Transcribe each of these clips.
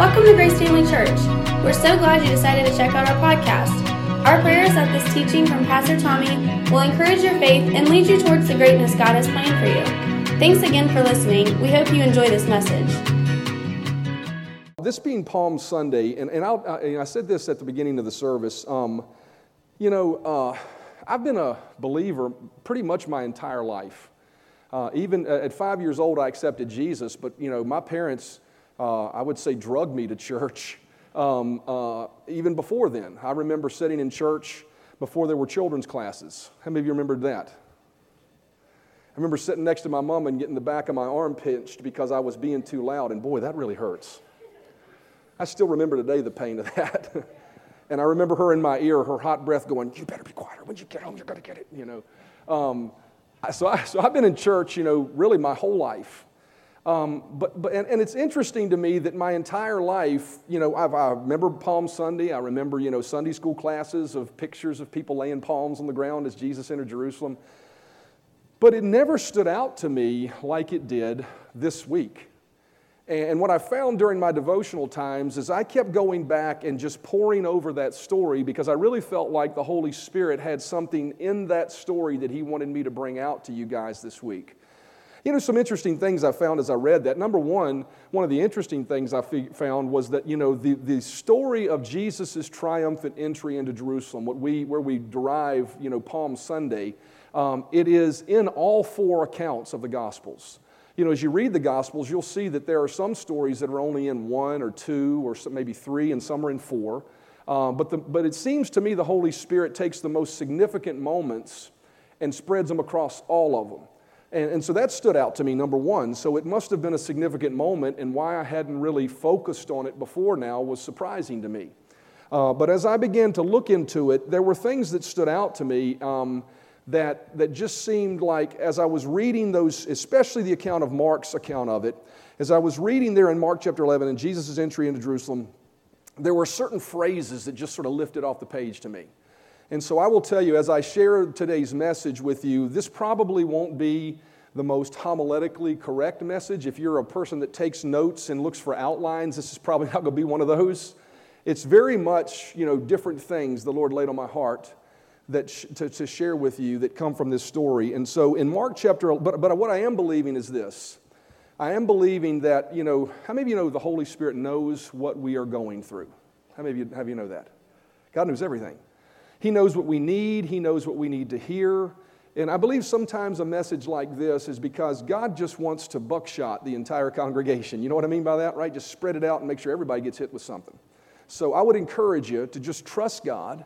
Welcome to Grace Family Church. We're so glad you decided to check out our podcast. Our prayer is that this teaching from Pastor Tommy will encourage your faith and lead you towards the greatness God has planned for you. Thanks again for listening. We hope you enjoy this message. This being Palm Sunday, and, and, I, and I said this at the beginning of the service, um, you know, uh, I've been a believer pretty much my entire life. Uh, even at five years old, I accepted Jesus, but, you know, my parents, uh, I would say, drug me to church um, uh, even before then. I remember sitting in church before there were children's classes. How many of you remembered that? I remember sitting next to my mom and getting the back of my arm pinched because I was being too loud, and boy, that really hurts. I still remember today the pain of that. and I remember her in my ear, her hot breath going, You better be quiet. When you get home, you're going to get it, you know. Um, so, I, so I've been in church, you know, really my whole life. Um, but, but and, and, it's interesting to me that my entire life, you know, I've, i remember Palm Sunday. I remember, you know, Sunday school classes of pictures of people laying palms on the ground as Jesus entered Jerusalem. But it never stood out to me like it did this week. And what I found during my devotional times is I kept going back and just poring over that story because I really felt like the Holy Spirit had something in that story that He wanted me to bring out to you guys this week. You know, some interesting things I found as I read that. Number one, one of the interesting things I found was that, you know, the, the story of Jesus' triumphant entry into Jerusalem, what we, where we derive, you know, Palm Sunday, um, it is in all four accounts of the Gospels you know, as you read the Gospels, you'll see that there are some stories that are only in one or two or maybe three, and some are in four. Um, but, the, but it seems to me the Holy Spirit takes the most significant moments and spreads them across all of them. And, and, so that stood out to me, number one. So it must have been a significant moment, and why I hadn't really focused on it before now was surprising to me. Uh, but as I began to look into it, there were things that stood out to me. Um, that, that just seemed like, as I was reading those, especially the account of Mark's account of it, as I was reading there in Mark chapter 11 and Jesus' entry into Jerusalem, there were certain phrases that just sort of lifted off the page to me. And so I will tell you, as I share today's message with you, this probably won't be the most homiletically correct message. If you're a person that takes notes and looks for outlines, this is probably not going to be one of those. It's very much, you know, different things the Lord laid on my heart that sh- to, to share with you that come from this story. And so in Mark chapter, but, but what I am believing is this. I am believing that, you know, how many of you know the Holy Spirit knows what we are going through? How many of you, have you know that? God knows everything. He knows what we need, He knows what we need to hear. And I believe sometimes a message like this is because God just wants to buckshot the entire congregation. You know what I mean by that, right? Just spread it out and make sure everybody gets hit with something. So I would encourage you to just trust God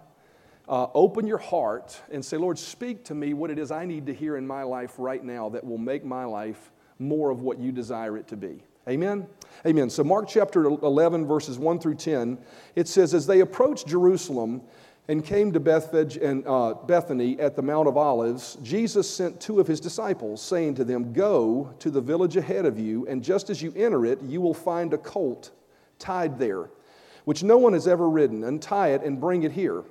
uh, open your heart and say, Lord, speak to me what it is I need to hear in my life right now that will make my life more of what you desire it to be. Amen? Amen. So, Mark chapter 11, verses 1 through 10, it says, As they approached Jerusalem and came to Bethphage and uh, Bethany at the Mount of Olives, Jesus sent two of his disciples, saying to them, Go to the village ahead of you, and just as you enter it, you will find a colt tied there, which no one has ever ridden. Untie it and bring it here.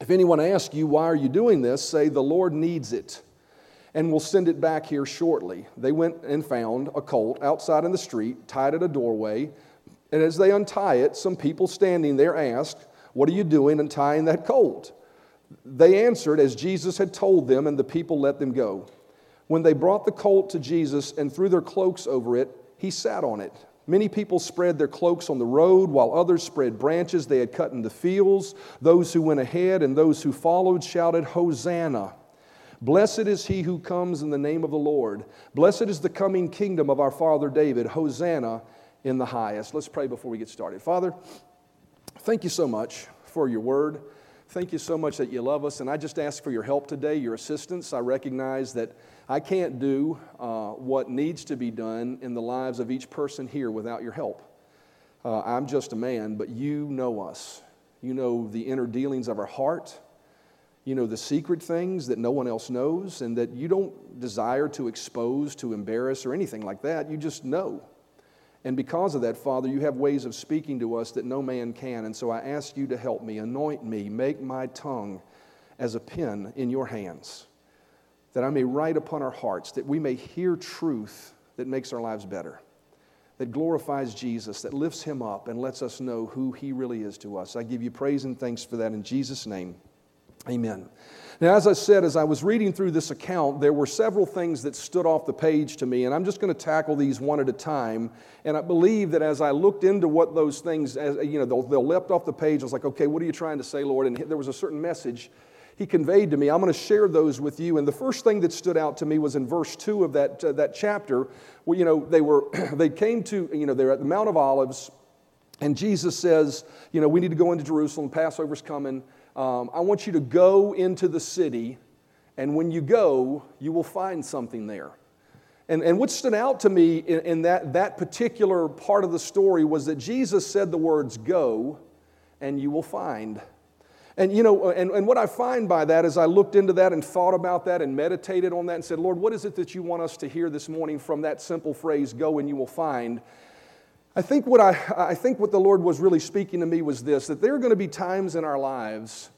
If anyone asks you, why are you doing this? Say, the Lord needs it, and we'll send it back here shortly. They went and found a colt outside in the street, tied at a doorway. And as they untie it, some people standing there asked, What are you doing and tying that colt? They answered as Jesus had told them, and the people let them go. When they brought the colt to Jesus and threw their cloaks over it, he sat on it. Many people spread their cloaks on the road, while others spread branches they had cut in the fields. Those who went ahead and those who followed shouted, Hosanna! Blessed is he who comes in the name of the Lord. Blessed is the coming kingdom of our father David. Hosanna in the highest. Let's pray before we get started. Father, thank you so much for your word. Thank you so much that you love us. And I just ask for your help today, your assistance. I recognize that I can't do uh, what needs to be done in the lives of each person here without your help. Uh, I'm just a man, but you know us. You know the inner dealings of our heart. You know the secret things that no one else knows and that you don't desire to expose, to embarrass, or anything like that. You just know. And because of that, Father, you have ways of speaking to us that no man can. And so I ask you to help me, anoint me, make my tongue as a pen in your hands, that I may write upon our hearts, that we may hear truth that makes our lives better. that glorifies Jesus, that lifts him up and lets us know who he really is to us. I give you praise and thanks for that in Jesus' name. Amen. Now, as I said, as I was reading through this account, there were several things that stood off the page to me, and I'm just going to tackle these one at a time. And I believe that as I looked into what those things, as, you know, they'll, they'll leapt off the page. I was like, okay, what are you trying to say, Lord? And there was a certain message he conveyed to me. I'm going to share those with you. And the first thing that stood out to me was in verse 2 of that, uh, that chapter, where, you know, they were, they came to, you know, they're at the Mount of Olives, and Jesus says, you know, we need to go into Jerusalem, Passover's coming. Um, I want you to go into the city, and when you go, you will find something there. And, and what stood out to me in, in that, that particular part of the story was that Jesus said the words, Go, and you will find. And you know, and, and what I find by that is I looked into that and thought about that and meditated on that and said, Lord, what is it that you want us to hear this morning from that simple phrase, go and you will find? I think what, I, I think what the Lord was really speaking to me was this that there are going to be times in our lives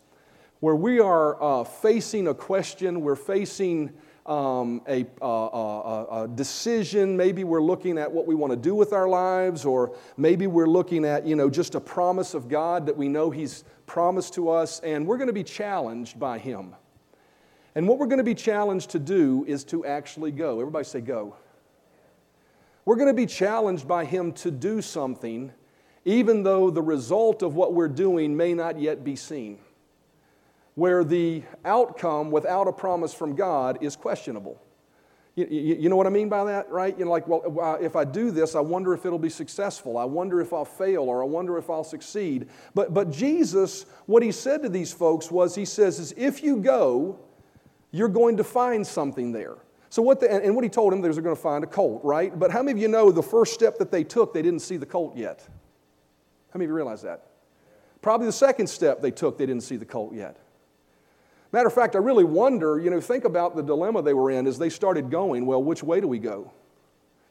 where we are uh, facing a question, we're facing um, a, a, a, a, decision. Maybe we're looking at what we want to do with our lives, or maybe we're looking at, you know, just a promise of God that we know He's promised to us, and we're going to be challenged by Him. And what we're going to be challenged to do is to actually go. Everybody say, go. We're going to be challenged by Him to do something, even though the result of what we're doing may not yet be seen where the outcome without a promise from God is questionable. You, know what I mean by that, right? You know, like, well, uh, if I do this, I wonder if it'll be successful. I wonder if I'll fail or I wonder if I'll succeed. But, but Jesus, what he said to these folks was, he says, is if you go, you're going to find something there. So what the, and what he told them, they're going to find a colt, right? But how many of you know the first step that they took, they didn't see the colt yet? How many of you realize that? Probably the second step they took, they didn't see the colt yet. Matter of fact, I really wonder, you know, think about the dilemma they were in as they started going. Well, which way do we go?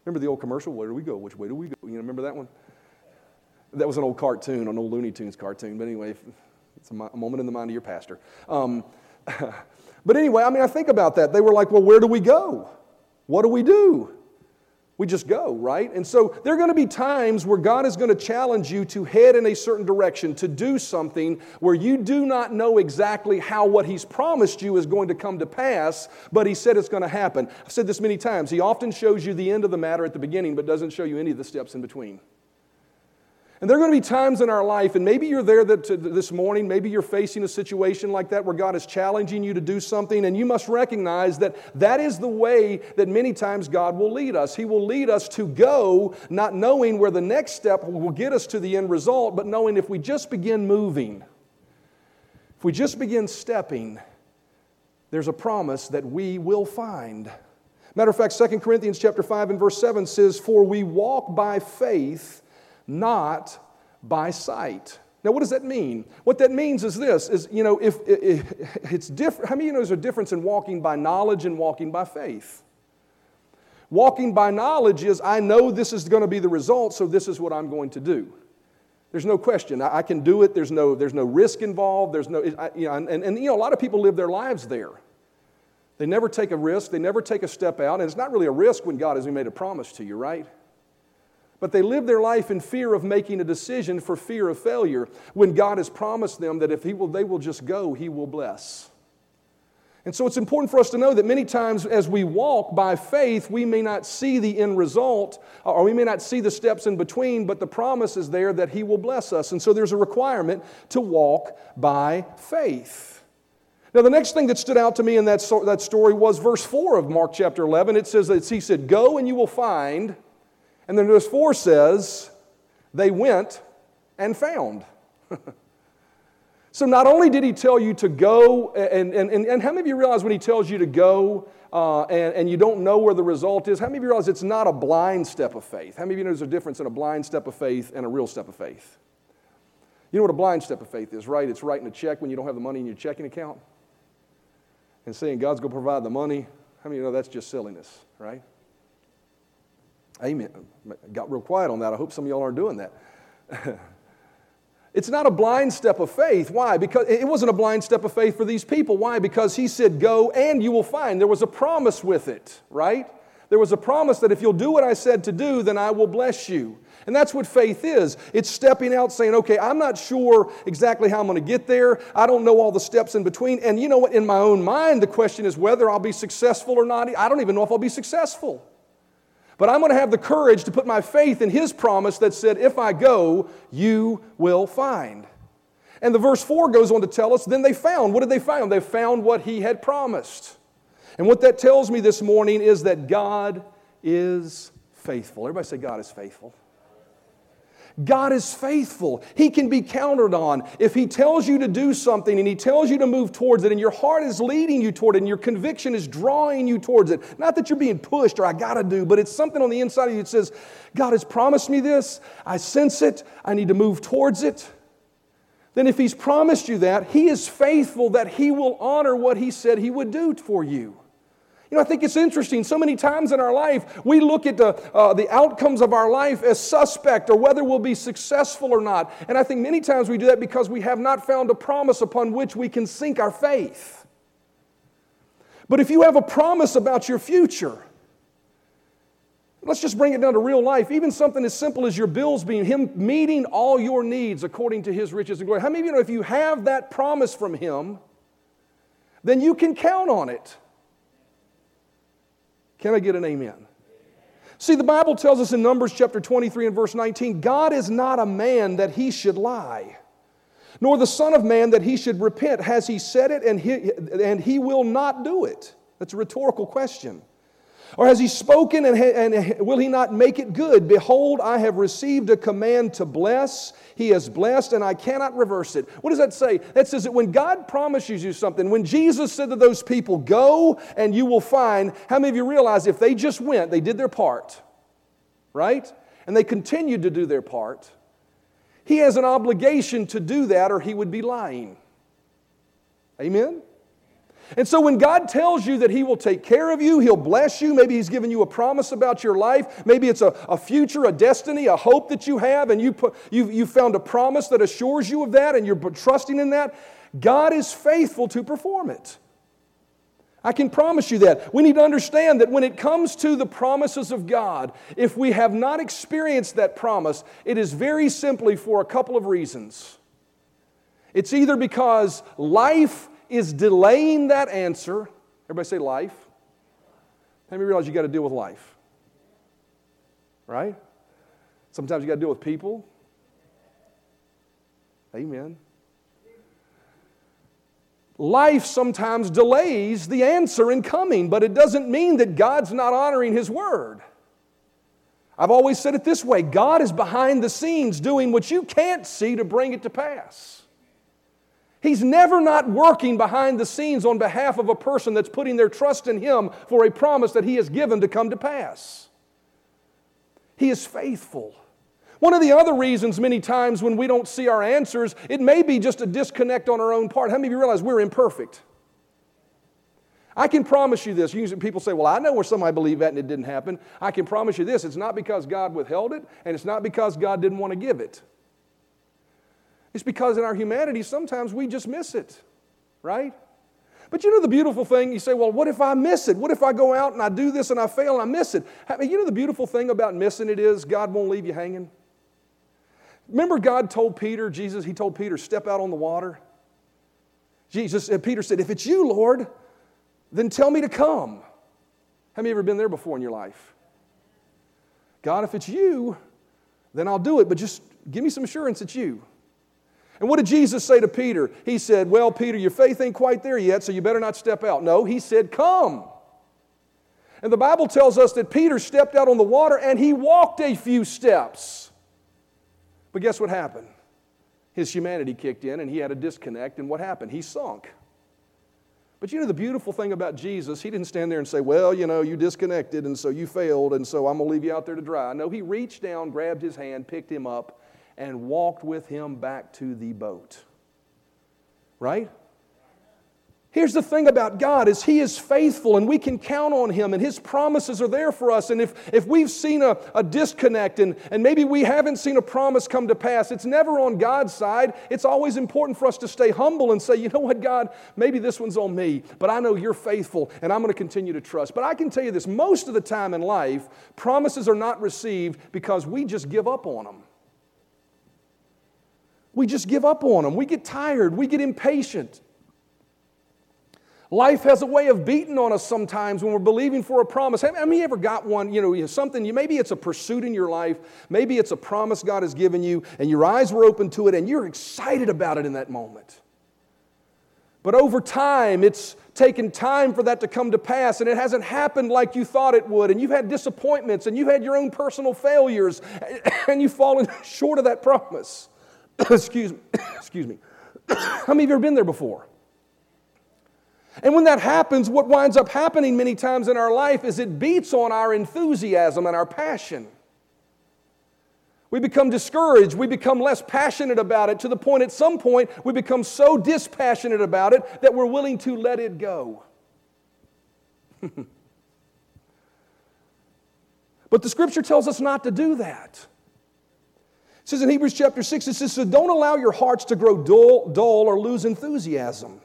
Remember the old commercial, Where do we go? Which way do we go? You know, remember that one? That was an old cartoon, an old Looney Tunes cartoon. But anyway, it's a, moment in the mind of your pastor. Um, but anyway, I mean, I think about that. They were like, well, where do we go? What do we do? We just go, right? And so there are going to be times where God is going to challenge you to head in a certain direction, to do something where you do not know exactly how what He's promised you is going to come to pass, but He said it's going to happen. I've said this many times. He often shows you the end of the matter at the beginning, but doesn't show you any of the steps in between. And there are going to be times in our life, and maybe you're there that, this morning, maybe you're facing a situation like that where God is challenging you to do something, and you must recognize that that is the way that many times God will lead us. He will lead us to go, not knowing where the next step will get us to the end result, but knowing if we just begin moving, if we just begin stepping, there's a promise that we will find. Matter of fact, 2 Corinthians chapter 5 and verse 7 says, For we walk by faith not by sight. Now, what does that mean? What that means is this: is you know, if, if it's different. How many of you know there's a difference in walking by knowledge and walking by faith? Walking by knowledge is I know this is going to be the result, so this is what I'm going to do. There's no question. I, I can do it. There's no, there's no risk involved. There's no, I, you know, and, and, you know, a lot of people live their lives there. They never take a risk. They never take a step out. And it's not really a risk when God has made a promise to you, right? But they live their life in fear of making a decision for fear of failure when God has promised them that if he will, they will just go, He will bless. And so it's important for us to know that many times as we walk by faith, we may not see the end result or we may not see the steps in between, but the promise is there that He will bless us. And so there's a requirement to walk by faith. Now, the next thing that stood out to me in that, that story was verse 4 of Mark chapter 11. It says that He said, Go and you will find and then verse 4 says, they went and found. so not only did he tell you to go, and, and, and, and how many of you realize when he tells you to go uh, and, and you don't know where the result is, how many of you realize it's not a blind step of faith? How many of you know there's a difference in a blind step of faith and a real step of faith? You know what a blind step of faith is, right? It's writing a check when you don't have the money in your checking account and saying God's going to provide the money. How many of you know that's just silliness, right? Amen. Got real quiet on that. I hope some of y'all aren't doing that. it's not a blind step of faith. Why? Because it wasn't a blind step of faith for these people. Why? Because he said, Go and you will find. There was a promise with it, right? There was a promise that if you'll do what I said to do, then I will bless you. And that's what faith is. It's stepping out saying, okay, I'm not sure exactly how I'm going to get there. I don't know all the steps in between. And you know what? In my own mind, the question is whether I'll be successful or not. I don't even know if I'll be successful. But I'm going to have the courage to put my faith in His promise that said, if I go, you will find. And the verse 4 goes on to tell us, then they found. What did they find? They found what He had promised. And what that tells me this morning is that God is faithful. Everybody say, God is faithful. God is faithful. He can be counted on. If He tells you to do something and He tells you to move towards it, and your heart is leading you toward it, and your conviction is drawing you towards it, not that you're being pushed or I got to do, but it's something on the inside of you that says, God has promised me this. I sense it. I need to move towards it. Then, if He's promised you that, He is faithful that He will honor what He said He would do for you. You know, I think it's interesting. So many times in our life, we look at the, uh, the outcomes of our life as suspect or whether we'll be successful or not. And I think many times we do that because we have not found a promise upon which we can sink our faith. But if you have a promise about your future, let's just bring it down to real life. Even something as simple as your bills being Him meeting all your needs according to His riches and glory. How many of you know if you have that promise from Him, then you can count on it? Can I get an amen? See, the Bible tells us in Numbers chapter 23 and verse 19 God is not a man that he should lie, nor the Son of Man that he should repent. Has he said it and he, and he will not do it? That's a rhetorical question. Or has he spoken and, and will he not make it good? Behold, I have received a command to bless. He has blessed, and I cannot reverse it. What does that say? That says that when God promises you something, when Jesus said to those people, Go and you will find, how many of you realize if they just went, they did their part, right? And they continued to do their part, he has an obligation to do that or he would be lying. Amen? And so when God tells you that He will take care of you, He'll bless you, maybe He's given you a promise about your life, maybe it's a, a future, a destiny, a hope that you have, and you, put, you, you found a promise that assures you of that, and you're trusting in that, God is faithful to perform it. I can promise you that. We need to understand that when it comes to the promises of God, if we have not experienced that promise, it is very simply for a couple of reasons. It's either because life is delaying that answer. Everybody say life. Let me realize you got to deal with life. Right? Sometimes you got to deal with people. Amen. Life sometimes delays the answer in coming, but it doesn't mean that God's not honoring His word. I've always said it this way God is behind the scenes doing what you can't see to bring it to pass. He's never not working behind the scenes on behalf of a person that's putting their trust in Him for a promise that He has given to come to pass. He is faithful. One of the other reasons, many times, when we don't see our answers, it may be just a disconnect on our own part. How many of you realize we're imperfect? I can promise you this. People say, Well, I know where somebody believed that and it didn't happen. I can promise you this it's not because God withheld it, and it's not because God didn't want to give it. It's because in our humanity, sometimes we just miss it, right? But you know the beautiful thing? You say, well, what if I miss it? What if I go out and I do this and I fail and I miss it? I mean, You know the beautiful thing about missing it is God won't leave you hanging. Remember, God told Peter, Jesus, he told Peter, step out on the water. Jesus, uh, Peter said, if it's you, Lord, then tell me to come. Have you ever been there before in your life? God, if it's you, then I'll do it, but just give me some assurance it's you. And what did Jesus say to Peter? He said, Well, Peter, your faith ain't quite there yet, so you better not step out. No, he said, Come. And the Bible tells us that Peter stepped out on the water and he walked a few steps. But guess what happened? His humanity kicked in and he had a disconnect, and what happened? He sunk. But you know the beautiful thing about Jesus, he didn't stand there and say, Well, you know, you disconnected and so you failed and so I'm going to leave you out there to dry. No, he reached down, grabbed his hand, picked him up, and walked with him back to the boat. Right? Here's the thing about God is he is faithful and we can count on him and his promises are there for us. And if, if we've seen a, a disconnect and, and maybe we haven't seen a promise come to pass, it's never on God's side. It's always important for us to stay humble and say, you know what, God, maybe this one's on me, but I know you're faithful and I'm going to continue to trust. But I can tell you this most of the time in life, promises are not received because we just give up on them. We just give up on them. We get tired. We get impatient. Life has a way of beating on us sometimes when we're believing for a promise. Have, have you ever got one, you know, something, maybe it's a pursuit in your life, maybe it's a promise God has given you, and your eyes were open to it, and you're excited about it in that moment. But over time, it's taken time for that to come to pass, and it hasn't happened like you thought it would, and you've had disappointments, and you've had your own personal failures, and you've fallen short of that promise. excuse me. excuse me. How many of you ever been there before? And when that happens, what winds up happening many times in our life is it beats on our enthusiasm and our passion. We become discouraged. We become less passionate about it to the point at some point we become so dispassionate about it that we're willing to let it go. but the scripture tells us not to do that. It says in Hebrews chapter 6, it says, So don't allow your hearts to grow dull, dull or lose enthusiasm.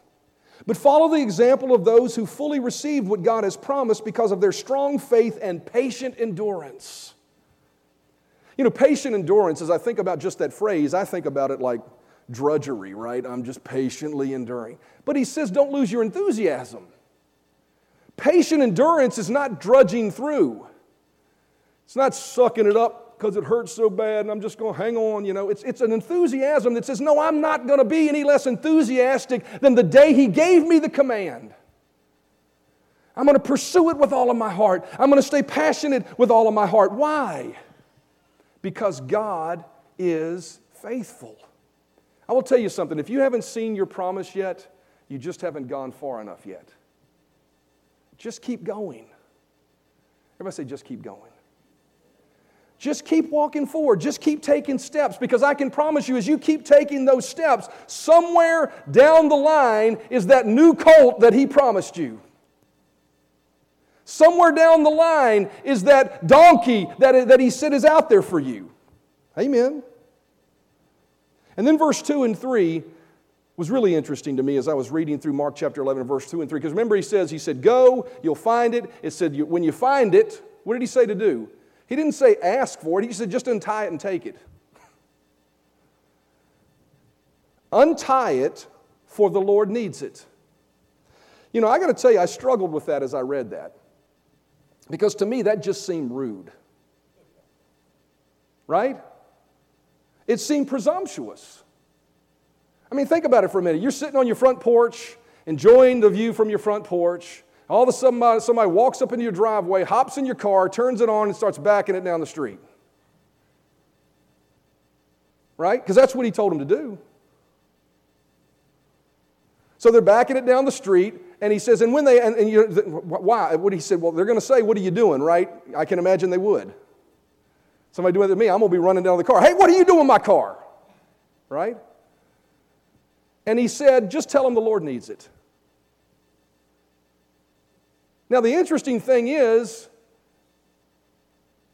But follow the example of those who fully received what God has promised because of their strong faith and patient endurance. You know, patient endurance, as I think about just that phrase, I think about it like drudgery, right? I'm just patiently enduring. But he says, don't lose your enthusiasm. Patient endurance is not drudging through, it's not sucking it up because it hurts so bad and I'm just going to hang on. You know, it's, it's an enthusiasm that says, no, I'm not going to be any less enthusiastic than the day He gave me the command. I'm going to pursue it with all of my heart. I'm going to stay passionate with all of my heart. Why? Because God is faithful. I will tell you something. If you haven't seen your promise yet, you just haven't gone far enough yet. Just keep going. Everybody say, just keep going. Just keep walking forward. Just keep taking steps because I can promise you, as you keep taking those steps, somewhere down the line is that new colt that he promised you. Somewhere down the line is that donkey that, that he said is out there for you. Amen. And then verse 2 and 3 was really interesting to me as I was reading through Mark chapter 11, verse 2 and 3. Because remember, he says, He said, Go, you'll find it. It said, When you find it, what did he say to do? He didn't say ask for it, he said just untie it and take it. untie it, for the Lord needs it. You know, I got to tell you, I struggled with that as I read that. Because to me, that just seemed rude. Right? It seemed presumptuous. I mean, think about it for a minute. You're sitting on your front porch, enjoying the view from your front porch, all of a sudden, somebody, somebody walks up into your driveway, hops in your car, turns it on, and starts backing it down the street. Right? Because that's what he told them to do. So they're backing it down the street, and he says, and when they, and, and you, why? What he said, well, they're going to say, what are you doing, right? I can imagine they would. Somebody doing that to me, I'm going to be running down the car. Hey, what are you doing in my car? Right? And he said, just tell them the Lord needs it. Now, the interesting thing is,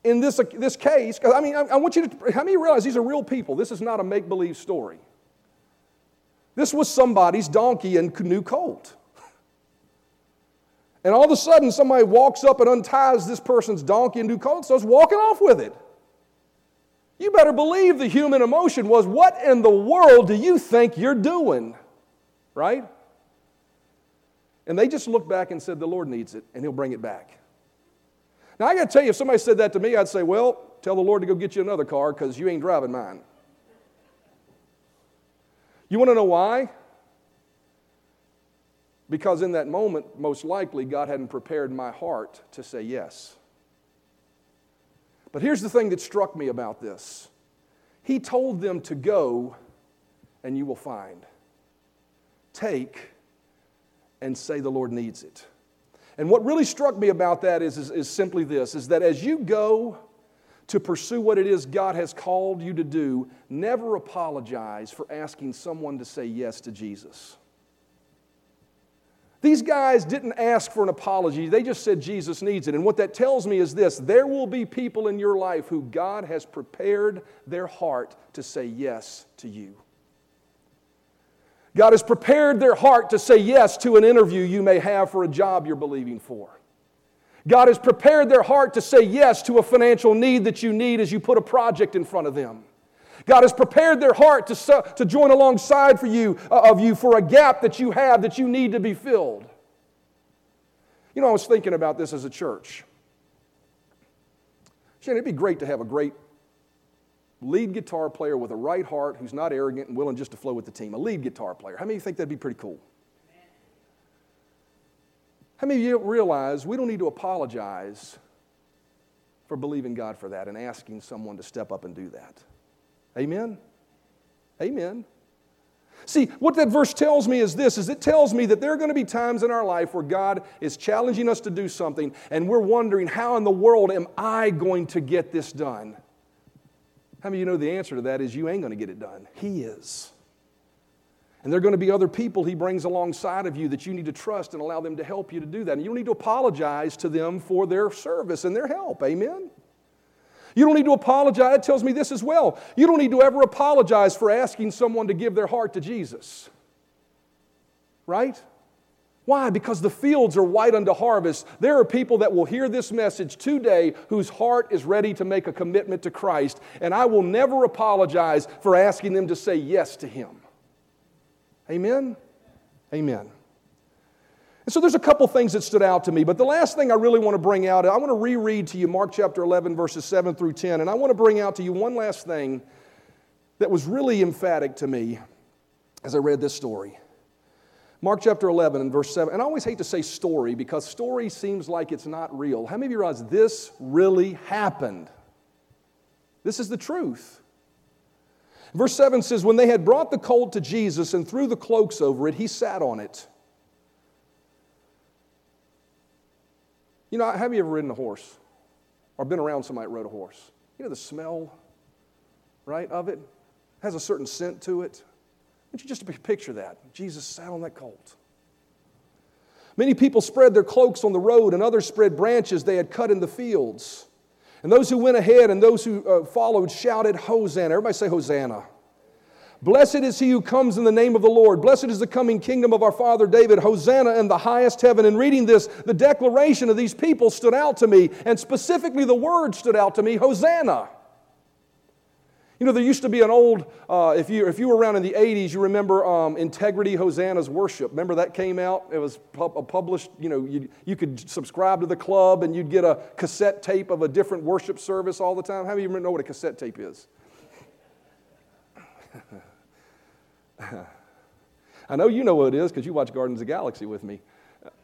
in this, this case, I mean, I, I, want you to, how many realize these are real people? This is not a make believe story. This was somebody's donkey and new colt. And all of a sudden, somebody walks up and unties this person's donkey and new colt and starts walking off with it. You better believe the human emotion was, What in the world do you think you're doing? Right? And they just looked back and said, The Lord needs it, and He'll bring it back. Now, I got to tell you, if somebody said that to me, I'd say, Well, tell the Lord to go get you another car because you ain't driving mine. You want to know why? Because in that moment, most likely, God hadn't prepared my heart to say yes. But here's the thing that struck me about this He told them to go, and you will find. Take, and say the Lord needs it. And what really struck me about that is, is, is, simply this is that as you go to pursue what it is God has called you to do, never apologize for asking someone to say yes to Jesus. These guys didn't ask for an apology, they just said Jesus needs it. And what that tells me is this there will be people in your life who God has prepared their heart to say yes to you. God has prepared their heart to say yes to an interview you may have for a job you're believing for. God has prepared their heart to say yes to a financial need that you need as you put a project in front of them. God has prepared their heart to, to join alongside for you, uh, of you for a gap that you have that you need to be filled. You know, I was thinking about this as a church. Shane, it'd be great to have a great lead guitar player with a right heart who's not arrogant and willing just to flow with the team. A lead guitar player. How many of you think that'd be pretty cool? How many of you realize we don't need to apologize for believing God for that and asking someone to step up and do that? Amen? Amen. See, what that verse tells me is this is it tells me that there are going to be times in our life where God is challenging us to do something and we're wondering how in the world am I going to get this done? How many of you know the answer to that is you ain't going to get it done? He is. And there are going to be other people he brings alongside of you that you need to trust and allow them to help you to do that. And you don't need to apologize to them for their service and their help. Amen? You don't need to apologize. It tells me this as well. You don't need to ever apologize for asking someone to give their heart to Jesus. Right? Why? Because the fields are white unto harvest. There are people that will hear this message today whose heart is ready to make a commitment to Christ, and I will never apologize for asking them to say yes to Him. Amen? Amen. And so there's a couple things that stood out to me, but the last thing I really want to bring out, I want to reread to you Mark chapter 11, verses 7 through 10, and I want to bring out to you one last thing that was really emphatic to me as I read this story. Mark chapter 11 and verse 7. And I always hate to say story because story seems like it's not real. How many of you realize this really happened? This is the truth. Verse 7 says, When they had brought the colt to Jesus and threw the cloaks over it, he sat on it. You know, have you ever ridden a horse or been around somebody that rode a horse? You know the smell, right, of it? it has a certain scent to it. Want you just picture that. Jesus sat on that colt. Many people spread their cloaks on the road, and others spread branches they had cut in the fields. And those who went ahead and those who uh, followed shouted, Hosanna. Everybody say, Hosanna. Blessed is he who comes in the name of the Lord. Blessed is the coming kingdom of our father David. Hosanna in the highest heaven. And reading this, the declaration of these people stood out to me, and specifically the word stood out to me Hosanna. You know, there used to be an old, uh, if, you, if you were around in the 80s, you remember um, Integrity Hosanna's Worship. Remember that came out? It was pu- published, you know, you, you could subscribe to the club and you'd get a cassette tape of a different worship service all the time. How many of you know what a cassette tape is? I know you know what it is because you watch Guardians of Galaxy with me.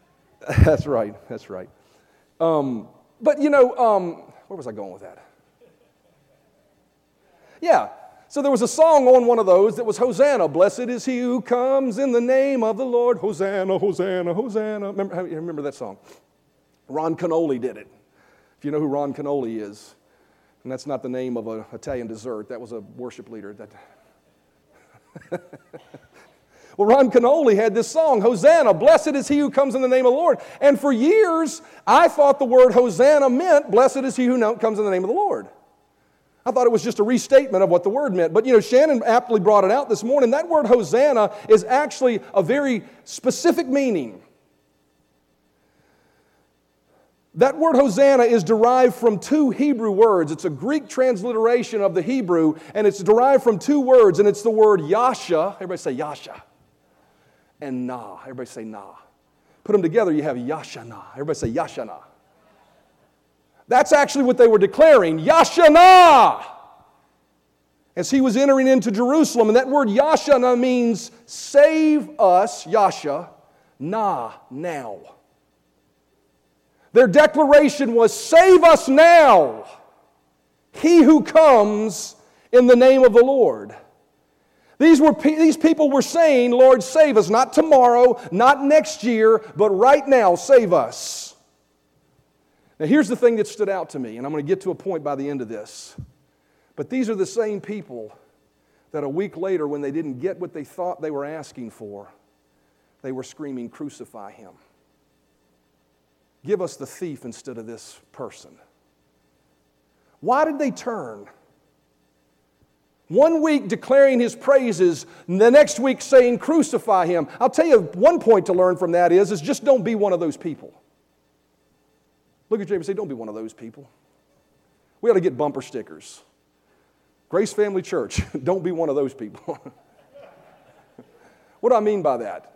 that's right, that's right. Um, but you know, um, where was I going with that? Yeah. So there was a song on one of those that was Hosanna. Blessed is he who comes in the name of the Lord. Hosanna, Hosanna, Hosanna. Remember, remember that song? Ron Kenoly did it. If you know who Ron Kenoly is, and that's not the name of an Italian dessert, that was a worship leader. That... well, Ron Kenoly had this song, Hosanna, blessed is he who comes in the name of the Lord. And for years, I thought the word Hosanna meant, blessed is he who comes in the name of the Lord. I thought it was just a restatement of what the word meant. But you know, Shannon aptly brought it out this morning. That word Hosanna is actually a very specific meaning. That word Hosanna is derived from two Hebrew words. It's a Greek transliteration of the Hebrew, and it's derived from two words, and it's the word Yasha. Everybody say Yasha. And Na. Everybody say Na. Put them together, you have Yashana. Everybody say Yashana. That's actually what they were declaring Yashana! As he was entering into Jerusalem. And that word Yashana means save us, Yasha, na, now. Their declaration was save us now, he who comes in the name of the Lord. These, were, these people were saying, Lord, save us, not tomorrow, not next year, but right now, save us. Now, here's the thing that stood out to me, and I'm going to get to a point by the end of this. But these are the same people that a week later, when they didn't get what they thought they were asking for, they were screaming, Crucify him. Give us the thief instead of this person. Why did they turn? One week declaring his praises, the next week saying, Crucify him. I'll tell you one point to learn from that is, is just don't be one of those people. Look at James and say, Don't be one of those people. We ought to get bumper stickers. Grace Family Church, don't be one of those people. what do I mean by that?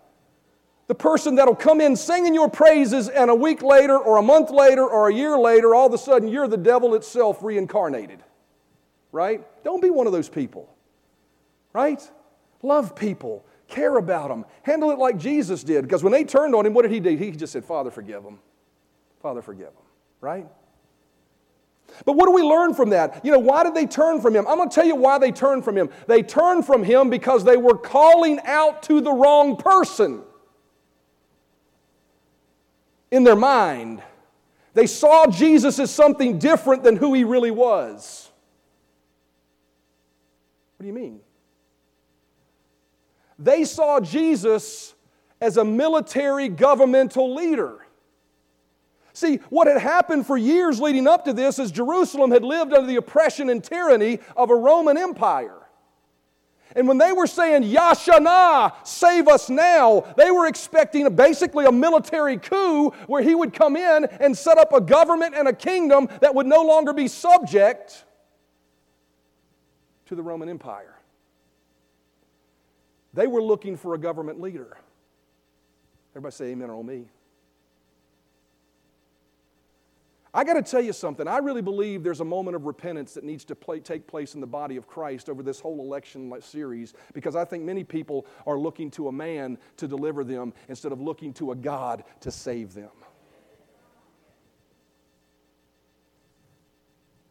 The person that'll come in singing your praises, and a week later, or a month later, or a year later, all of a sudden you're the devil itself reincarnated. Right? Don't be one of those people. Right? Love people, care about them, handle it like Jesus did. Because when they turned on him, what did he do? He just said, Father, forgive them. Father, forgive them. Right? But what do we learn from that? You know, why did they turn from him? I'm going to tell you why they turned from him. They turned from him because they were calling out to the wrong person. In their mind, they saw Jesus as something different than who he really was. What do you mean? They saw Jesus as a military governmental leader. See, what had happened for years leading up to this is Jerusalem had lived under the oppression and tyranny of a Roman Empire. And when they were saying, Yashana, save us now, they were expecting basically a military coup where he would come in and set up a government and a kingdom that would no longer be subject to the Roman Empire. They were looking for a government leader. Everybody say amen on oh me. I got to tell you something. I really believe there's a moment of repentance that needs to play, take place in the body of Christ over this whole election series because I think many people are looking to a man to deliver them instead of looking to a God to save them.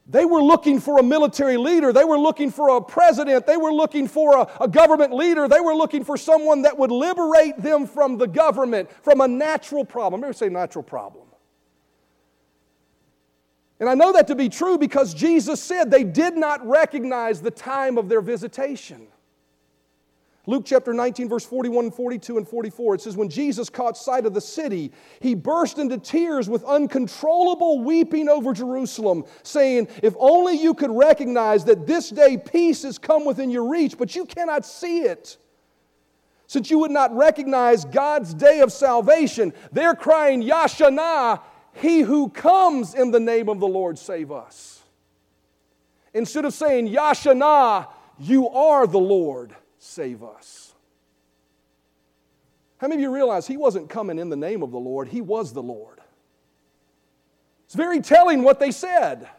They were looking for a military leader. They were looking for a president. They were looking for a, a, government leader. They were looking for someone that would liberate them from the government, from a natural problem. Me say natural problem. And I know that to be true because Jesus said they did not recognize the time of their visitation. Luke chapter 19, verse 41, 42, and 44, it says, When Jesus caught sight of the city, he burst into tears with uncontrollable weeping over Jerusalem, saying, If only you could recognize that this day peace has come within your reach, but you cannot see it. Since you would not recognize God's day of salvation, they're crying, Yashana, he who comes in the name of the Lord save us. Instead of saying, Yashana, you are the Lord, save us. How many of you realize he wasn't coming in the name of the Lord, he was the Lord? It's very telling what they said.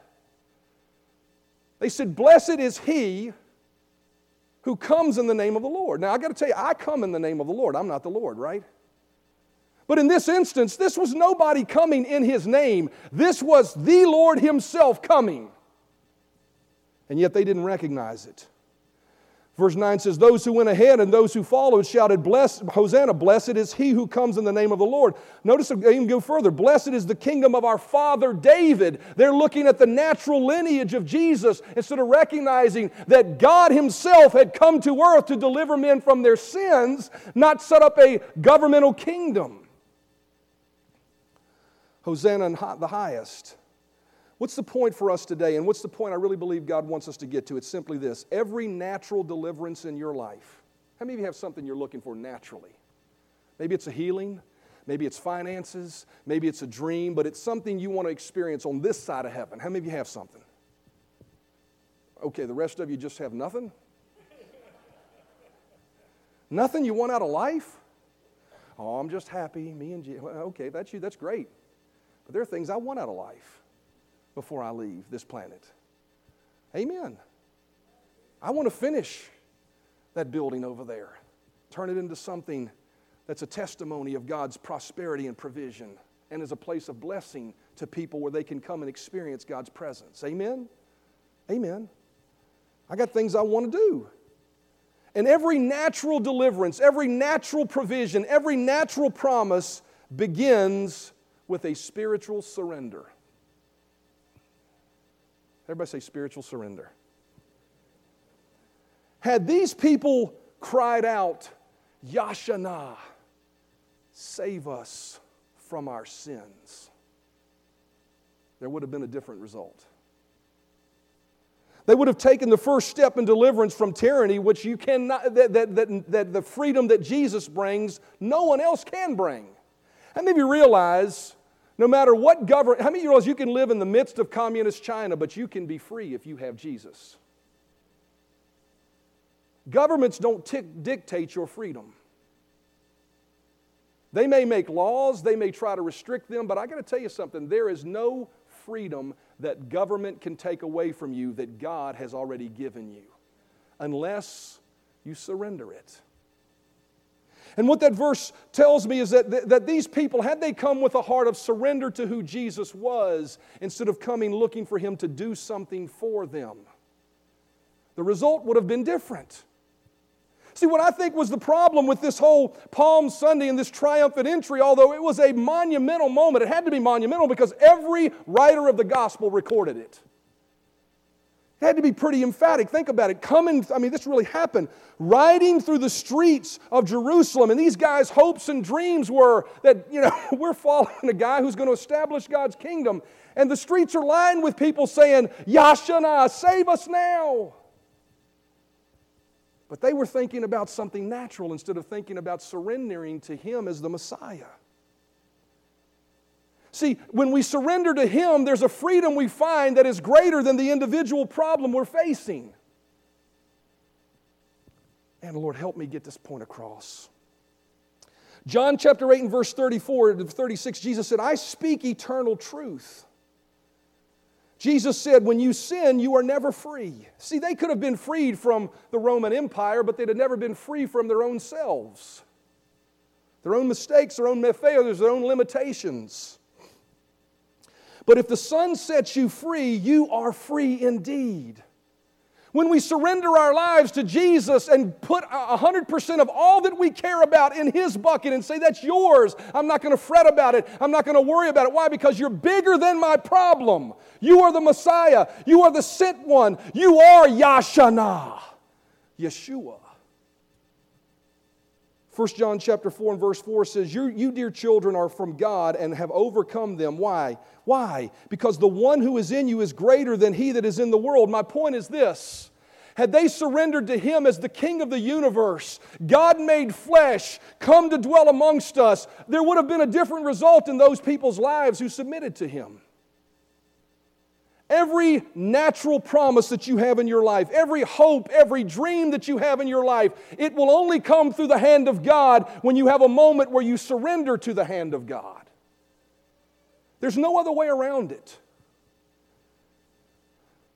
They said, Blessed is he who comes in the name of the Lord. Now, I got to tell you, I come in the name of the Lord. I'm not the Lord, right? But in this instance, this was nobody coming in his name. This was the Lord himself coming. And yet they didn't recognize it. Verse 9 says, Those who went ahead and those who followed shouted, Bless, Hosanna, blessed is he who comes in the name of the Lord. Notice, they even go further, Blessed is the kingdom of our father David. They're looking at the natural lineage of Jesus instead of recognizing that God himself had come to earth to deliver men from their sins, not set up a governmental kingdom. Hosanna in the highest. What's the point for us today? And what's the point I really believe God wants us to get to? It's simply this every natural deliverance in your life. How many of you have something you're looking for naturally? Maybe it's a healing, maybe it's finances, maybe it's a dream, but it's something you want to experience on this side of heaven. How many of you have something? Okay, the rest of you just have nothing? nothing you want out of life? Oh, I'm just happy, me and you. Okay, that's you, that's great. But there are things I want out of life before I leave this planet. Amen. I want to finish that building over there, turn it into something that's a testimony of God's prosperity and provision and is a place of blessing to people where they can come and experience God's presence. Amen? Amen. I got things I want to do. And every natural deliverance, every natural provision, every natural promise begins with a spiritual surrender. Everybody say spiritual surrender. Had these people cried out, Yashana, save us from our sins, there would have been a different result. They would have taken the first step in deliverance from tyranny, which you cannot, that, that, that, that the freedom that Jesus brings, no one else can bring. And you realize no matter what government, how many of you realize you can live in the midst of communist China, but you can be free if you have Jesus? Governments don't t- dictate your freedom. They may make laws, they may try to restrict them, but I got to tell you something there is no freedom that government can take away from you that God has already given you unless you surrender it. And what that verse tells me is that, that these people, had they come with a heart of surrender to who Jesus was, instead of coming looking for him to do something for them, the result would have been different. See, what I think was the problem with this whole Palm Sunday and this triumphant entry, although it was a monumental moment, it had to be monumental because every writer of the gospel recorded it. It had to be pretty emphatic. Think about it. Coming, I mean, this really happened. Riding through the streets of Jerusalem, and these guys' hopes and dreams were that, you know, we're following a guy who's going to establish God's kingdom. And the streets are lined with people saying, Yashana, save us now. But they were thinking about something natural instead of thinking about surrendering to Him as the Messiah. See, when we surrender to Him, there's a freedom we find that is greater than the individual problem we're facing. And Lord, help me get this point across. John chapter 8 and verse 34 to 36, Jesus said, I speak eternal truth. Jesus said, When you sin, you are never free. See, they could have been freed from the Roman Empire, but they'd have never been free from their own selves, their own mistakes, their own failures, their own limitations. But if the Son sets you free, you are free indeed. When we surrender our lives to Jesus and put 100% of all that we care about in His bucket and say, That's yours, I'm not going to fret about it, I'm not going to worry about it. Why? Because you're bigger than my problem. You are the Messiah, you are the sent one, you are Yashana, Yeshua. 1 John chapter 4 and verse 4 says, you, you, dear children, are from God and have overcome them. Why? Why? Because the one who is in you is greater than he that is in the world. My point is this. Had they surrendered to him as the king of the universe, God made flesh, come to dwell amongst us, there would have been a different result in those people's lives who submitted to him. Every natural promise that you have in your life, every hope, every dream that you have in your life, it will only come through the hand of God when you have a moment where you surrender to the hand of God. There's no other way around it.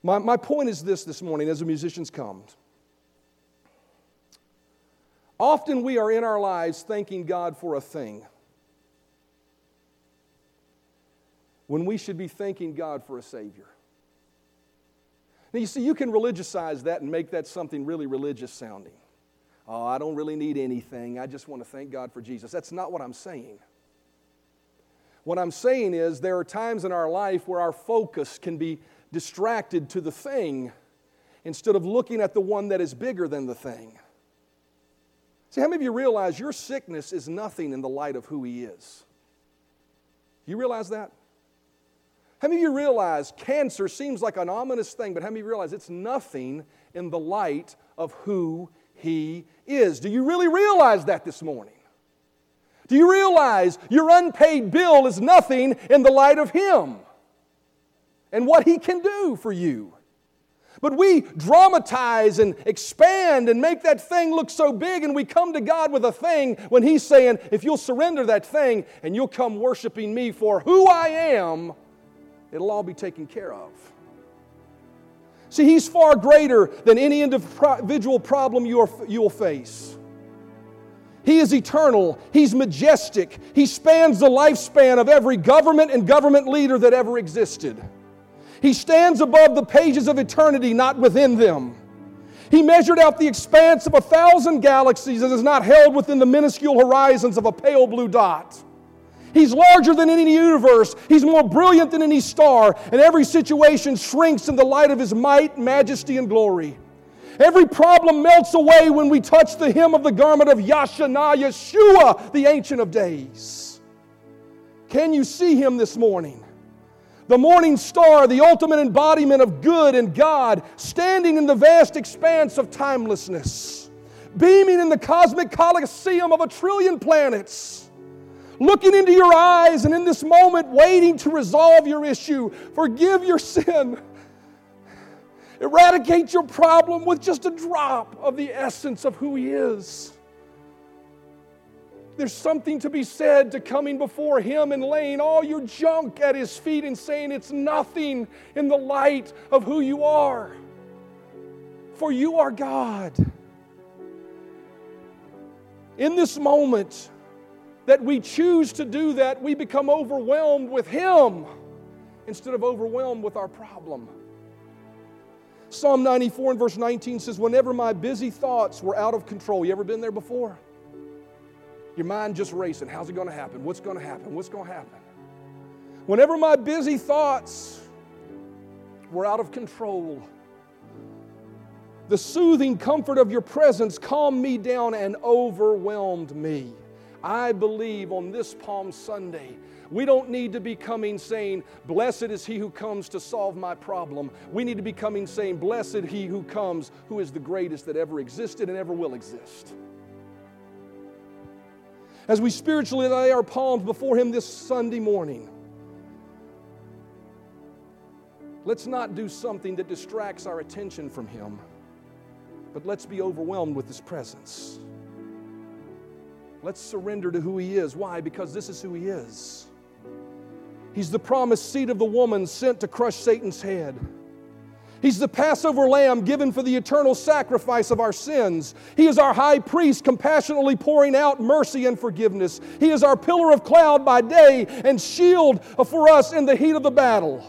My, my point is this this morning as the musicians come. Often we are in our lives thanking God for a thing when we should be thanking God for a Savior. Now, you see, you can religiousize that and make that something really religious sounding. Oh, I don't really need anything. I just want to thank God for Jesus. That's not what I'm saying. What I'm saying is, there are times in our life where our focus can be distracted to the thing instead of looking at the one that is bigger than the thing. See, how many of you realize your sickness is nothing in the light of who He is? You realize that? How many of you realize cancer seems like an ominous thing, but how many of you realize it's nothing in the light of who He is? Do you really realize that this morning? Do you realize your unpaid bill is nothing in the light of Him and what He can do for you? But we dramatize and expand and make that thing look so big, and we come to God with a thing when He's saying, if you'll surrender that thing and you'll come worshiping me for who I am, it'll all be taken care of. See, He's far greater than any individual problem you, are, you will face. He is eternal. He's majestic. He spans the lifespan of every government and government leader that ever existed. He stands above the pages of eternity, not within them. He measured out the expanse of a thousand galaxies and is not held within the minuscule horizons of a pale blue dot. He's larger than any universe. He's more brilliant than any star, and every situation shrinks in the light of His might, majesty, and glory. Every problem melts away when we touch the hem of the garment of Yashanah, Yeshua, the Ancient of Days. Can you see him this morning? The morning star, the ultimate embodiment of good and God, standing in the vast expanse of timelessness, beaming in the cosmic coliseum of a trillion planets, looking into your eyes and in this moment waiting to resolve your issue, forgive your sin eradicate your problem with just a drop of the essence of who He is. There's something to be said to coming before Him and laying all your junk at His feet and saying it's nothing in the light of who you are. For you are God. In this moment that we choose to do that, we become overwhelmed with Him instead of overwhelmed with our problem. Psalm 94 and verse 19 says, Whenever my busy thoughts were out of control, you ever been there before? Your mind just racing. How's it going to happen? What's going to happen? What's going to happen? Whenever my busy thoughts were out of control, the soothing comfort of your presence calmed me down and overwhelmed me. I believe on this Palm Sunday we don't need to be coming saying, Blessed is he who comes to solve my problem. We need to be coming saying, Blessed he who comes, who is the greatest that ever existed and ever will exist. As we spiritually lay our palms before him this Sunday morning, let's not do something that distracts our attention from him, but let's be overwhelmed with his presence. Let's surrender to who he is. Why? Because this is who he is. He's the promised seed of the woman sent to crush Satan's head. He's the Passover lamb given for the eternal sacrifice of our sins. He is our high priest, compassionately pouring out mercy and forgiveness. He is our pillar of cloud by day and shield for us in the heat of the battle.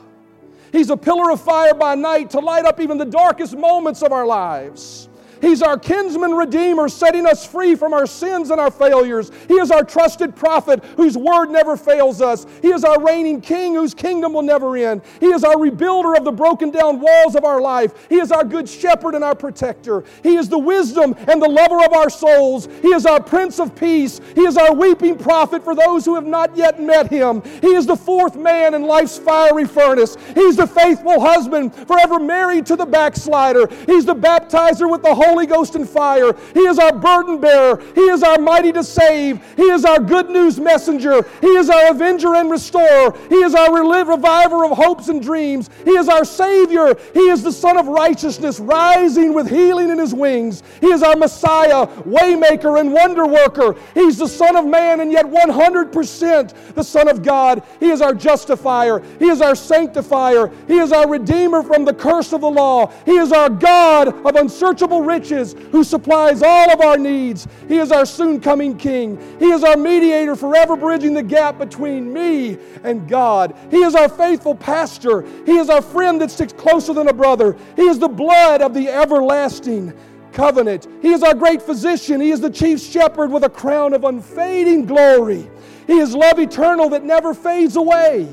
He's a pillar of fire by night to light up even the darkest moments of our lives. He's our kinsman redeemer, setting us free from our sins and our failures. He is our trusted prophet whose word never fails us. He is our reigning king whose kingdom will never end. He is our rebuilder of the broken down walls of our life. He is our good shepherd and our protector. He is the wisdom and the lover of our souls. He is our prince of peace. He is our weeping prophet for those who have not yet met him. He is the fourth man in life's fiery furnace. He's the faithful husband, forever married to the backslider. He's the baptizer with the Holy Ghost and fire. He is our burden bearer. He is our mighty to save. He is our good news messenger. He is our avenger and restorer. He is our reviver of hopes and dreams. He is our Savior. He is the Sun of righteousness, rising with healing in his wings. He is our Messiah, waymaker, and wonder worker. He's the Son of man and yet 100% the Son of God. He is our justifier. He is our sanctifier. He is our redeemer from the curse of the law. He is our God of unsearchable riches riches, who supplies all of our needs. He is our soon coming King. He is our mediator, forever bridging the gap between me and God. He is our faithful pastor. He is our friend that sticks closer than a brother. He is the blood of the everlasting covenant. He is our great physician. He is the chief shepherd with a crown of unfading glory. He is love eternal that never fades away.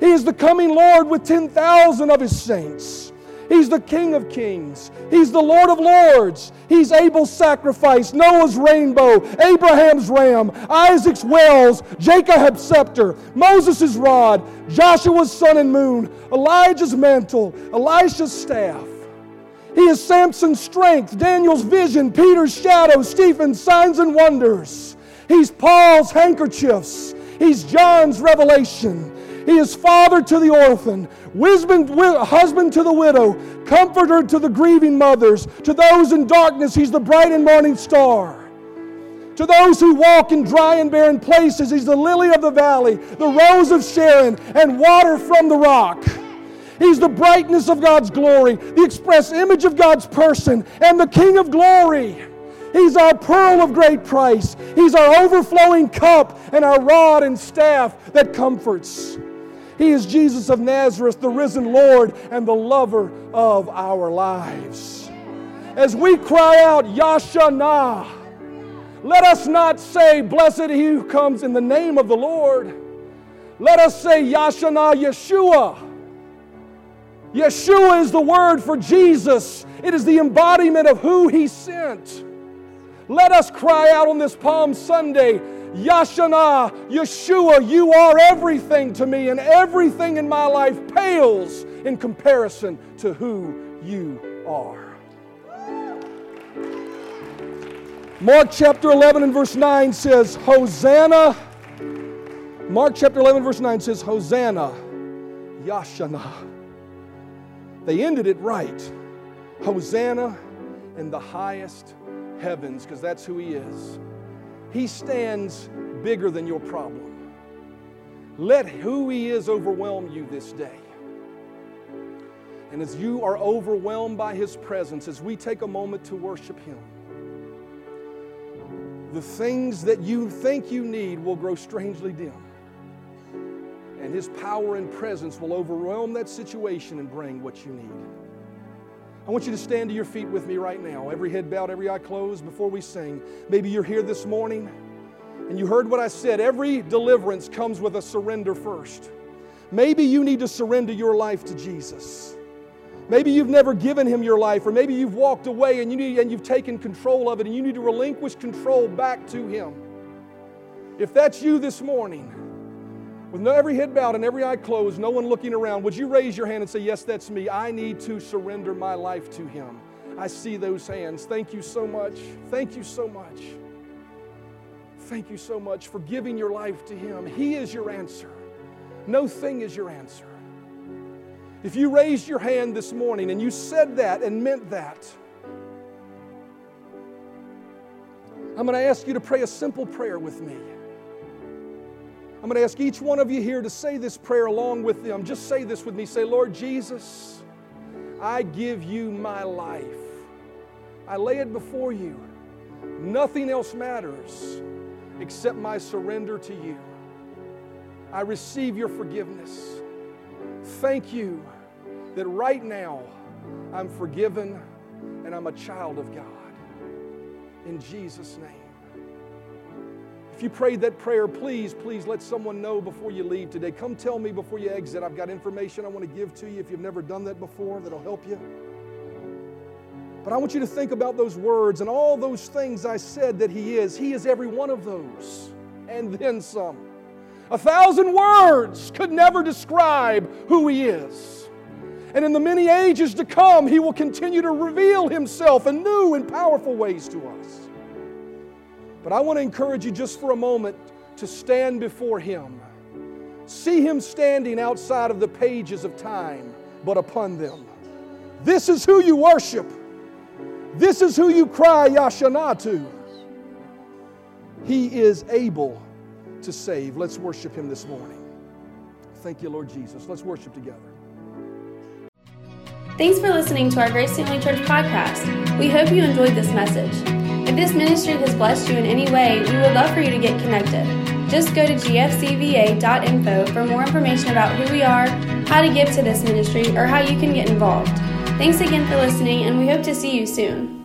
He is the coming Lord with 10,000 of his saints. He's the King of kings. He's the Lord of lords. He's Abel's sacrifice, Noah's rainbow, Abraham's ram, Isaac's wells, Jacob's scepter, Moses' rod, Joshua's sun and moon, Elijah's mantle, Elisha's staff. He is Samson's strength, Daniel's vision, Peter's shadow, Stephen's signs and wonders. He's Paul's handkerchiefs. He's John's revelation. He is father to the orphan, wisdom, husband to the widow, comforter to the grieving mothers. To those in darkness, He's the bright and morning star. To those who walk in dry and barren places, He's the lily of the valley, the rose of Sharon, and water from the rock. He's the brightness of God's glory, the express image of God's person, and the King of glory. He's our pearl of great price. He's our overflowing cup and our rod and staff that comforts. He is Jesus of Nazareth, the risen Lord and the lover of our lives. As we cry out, Yashanah, let us not say, Blessed he who comes in the name of the Lord. Let us say, Yashanah Yeshua. Yeshua is the word for Jesus, it is the embodiment of who He sent. Let us cry out on this Palm Sunday Yashana, Yeshua, you are everything to me, and everything in my life pales in comparison to who you are. Mark chapter 11 and verse 9 says, Hosanna. Mark chapter 11, verse 9 says, Hosanna, Yashana. They ended it right. Hosanna in the highest heavens, because that's who He is. He stands bigger than your problem. Let who He is overwhelm you this day. And as you are overwhelmed by His presence, as we take a moment to worship Him, the things that you think you need will grow strangely dim. And His power and presence will overwhelm that situation and bring what you need. I want you to stand to your feet with me right now, every head bowed, every eye closed, before we sing. Maybe you're here this morning and you heard what I said. Every deliverance comes with a surrender first. Maybe you need to surrender your life to Jesus. Maybe you've never given him your life, or maybe you've walked away and, you need, and you've taken control of it and you need to relinquish control back to him. If that's you this morning, with every head bowed and every eye closed, no one looking around, would you raise your hand and say, Yes, that's me. I need to surrender my life to Him. I see those hands. Thank you so much. Thank you so much. Thank you so much for giving your life to Him. He is your answer. No thing is your answer. If you raised your hand this morning and you said that and meant that, I'm going to ask you to pray a simple prayer with me. I'm going to ask each one of you here to say this prayer along with them. Just say this with me. Say, Lord Jesus, I give you my life. I lay it before you. Nothing else matters except my surrender to you. I receive your forgiveness. Thank you that right now I'm forgiven and I'm a child of God. In Jesus' name. If you prayed that prayer, please, please let someone know before you leave today. Come tell me before you exit. I've got information I want to give to you if you've never done that before that'll help you. But I want you to think about those words and all those things I said that He is. He is every one of those and then some. A thousand words could never describe who He is. And in the many ages to come, He will continue to reveal Himself in new and powerful ways to us. But I want to encourage you just for a moment to stand before Him. See Him standing outside of the pages of time, but upon them. This is who you worship. This is who you cry Yashana to. He is able to save. Let's worship Him this morning. Thank you, Lord Jesus. Let's worship together. Thanks for listening to our Grace Family Church podcast. We hope you enjoyed this message. If this ministry has blessed you in any way, we would love for you to get connected. Just go to gfcva.info for more information about who we are, how to give to this ministry, or how you can get involved. Thanks again for listening, and we hope to see you soon.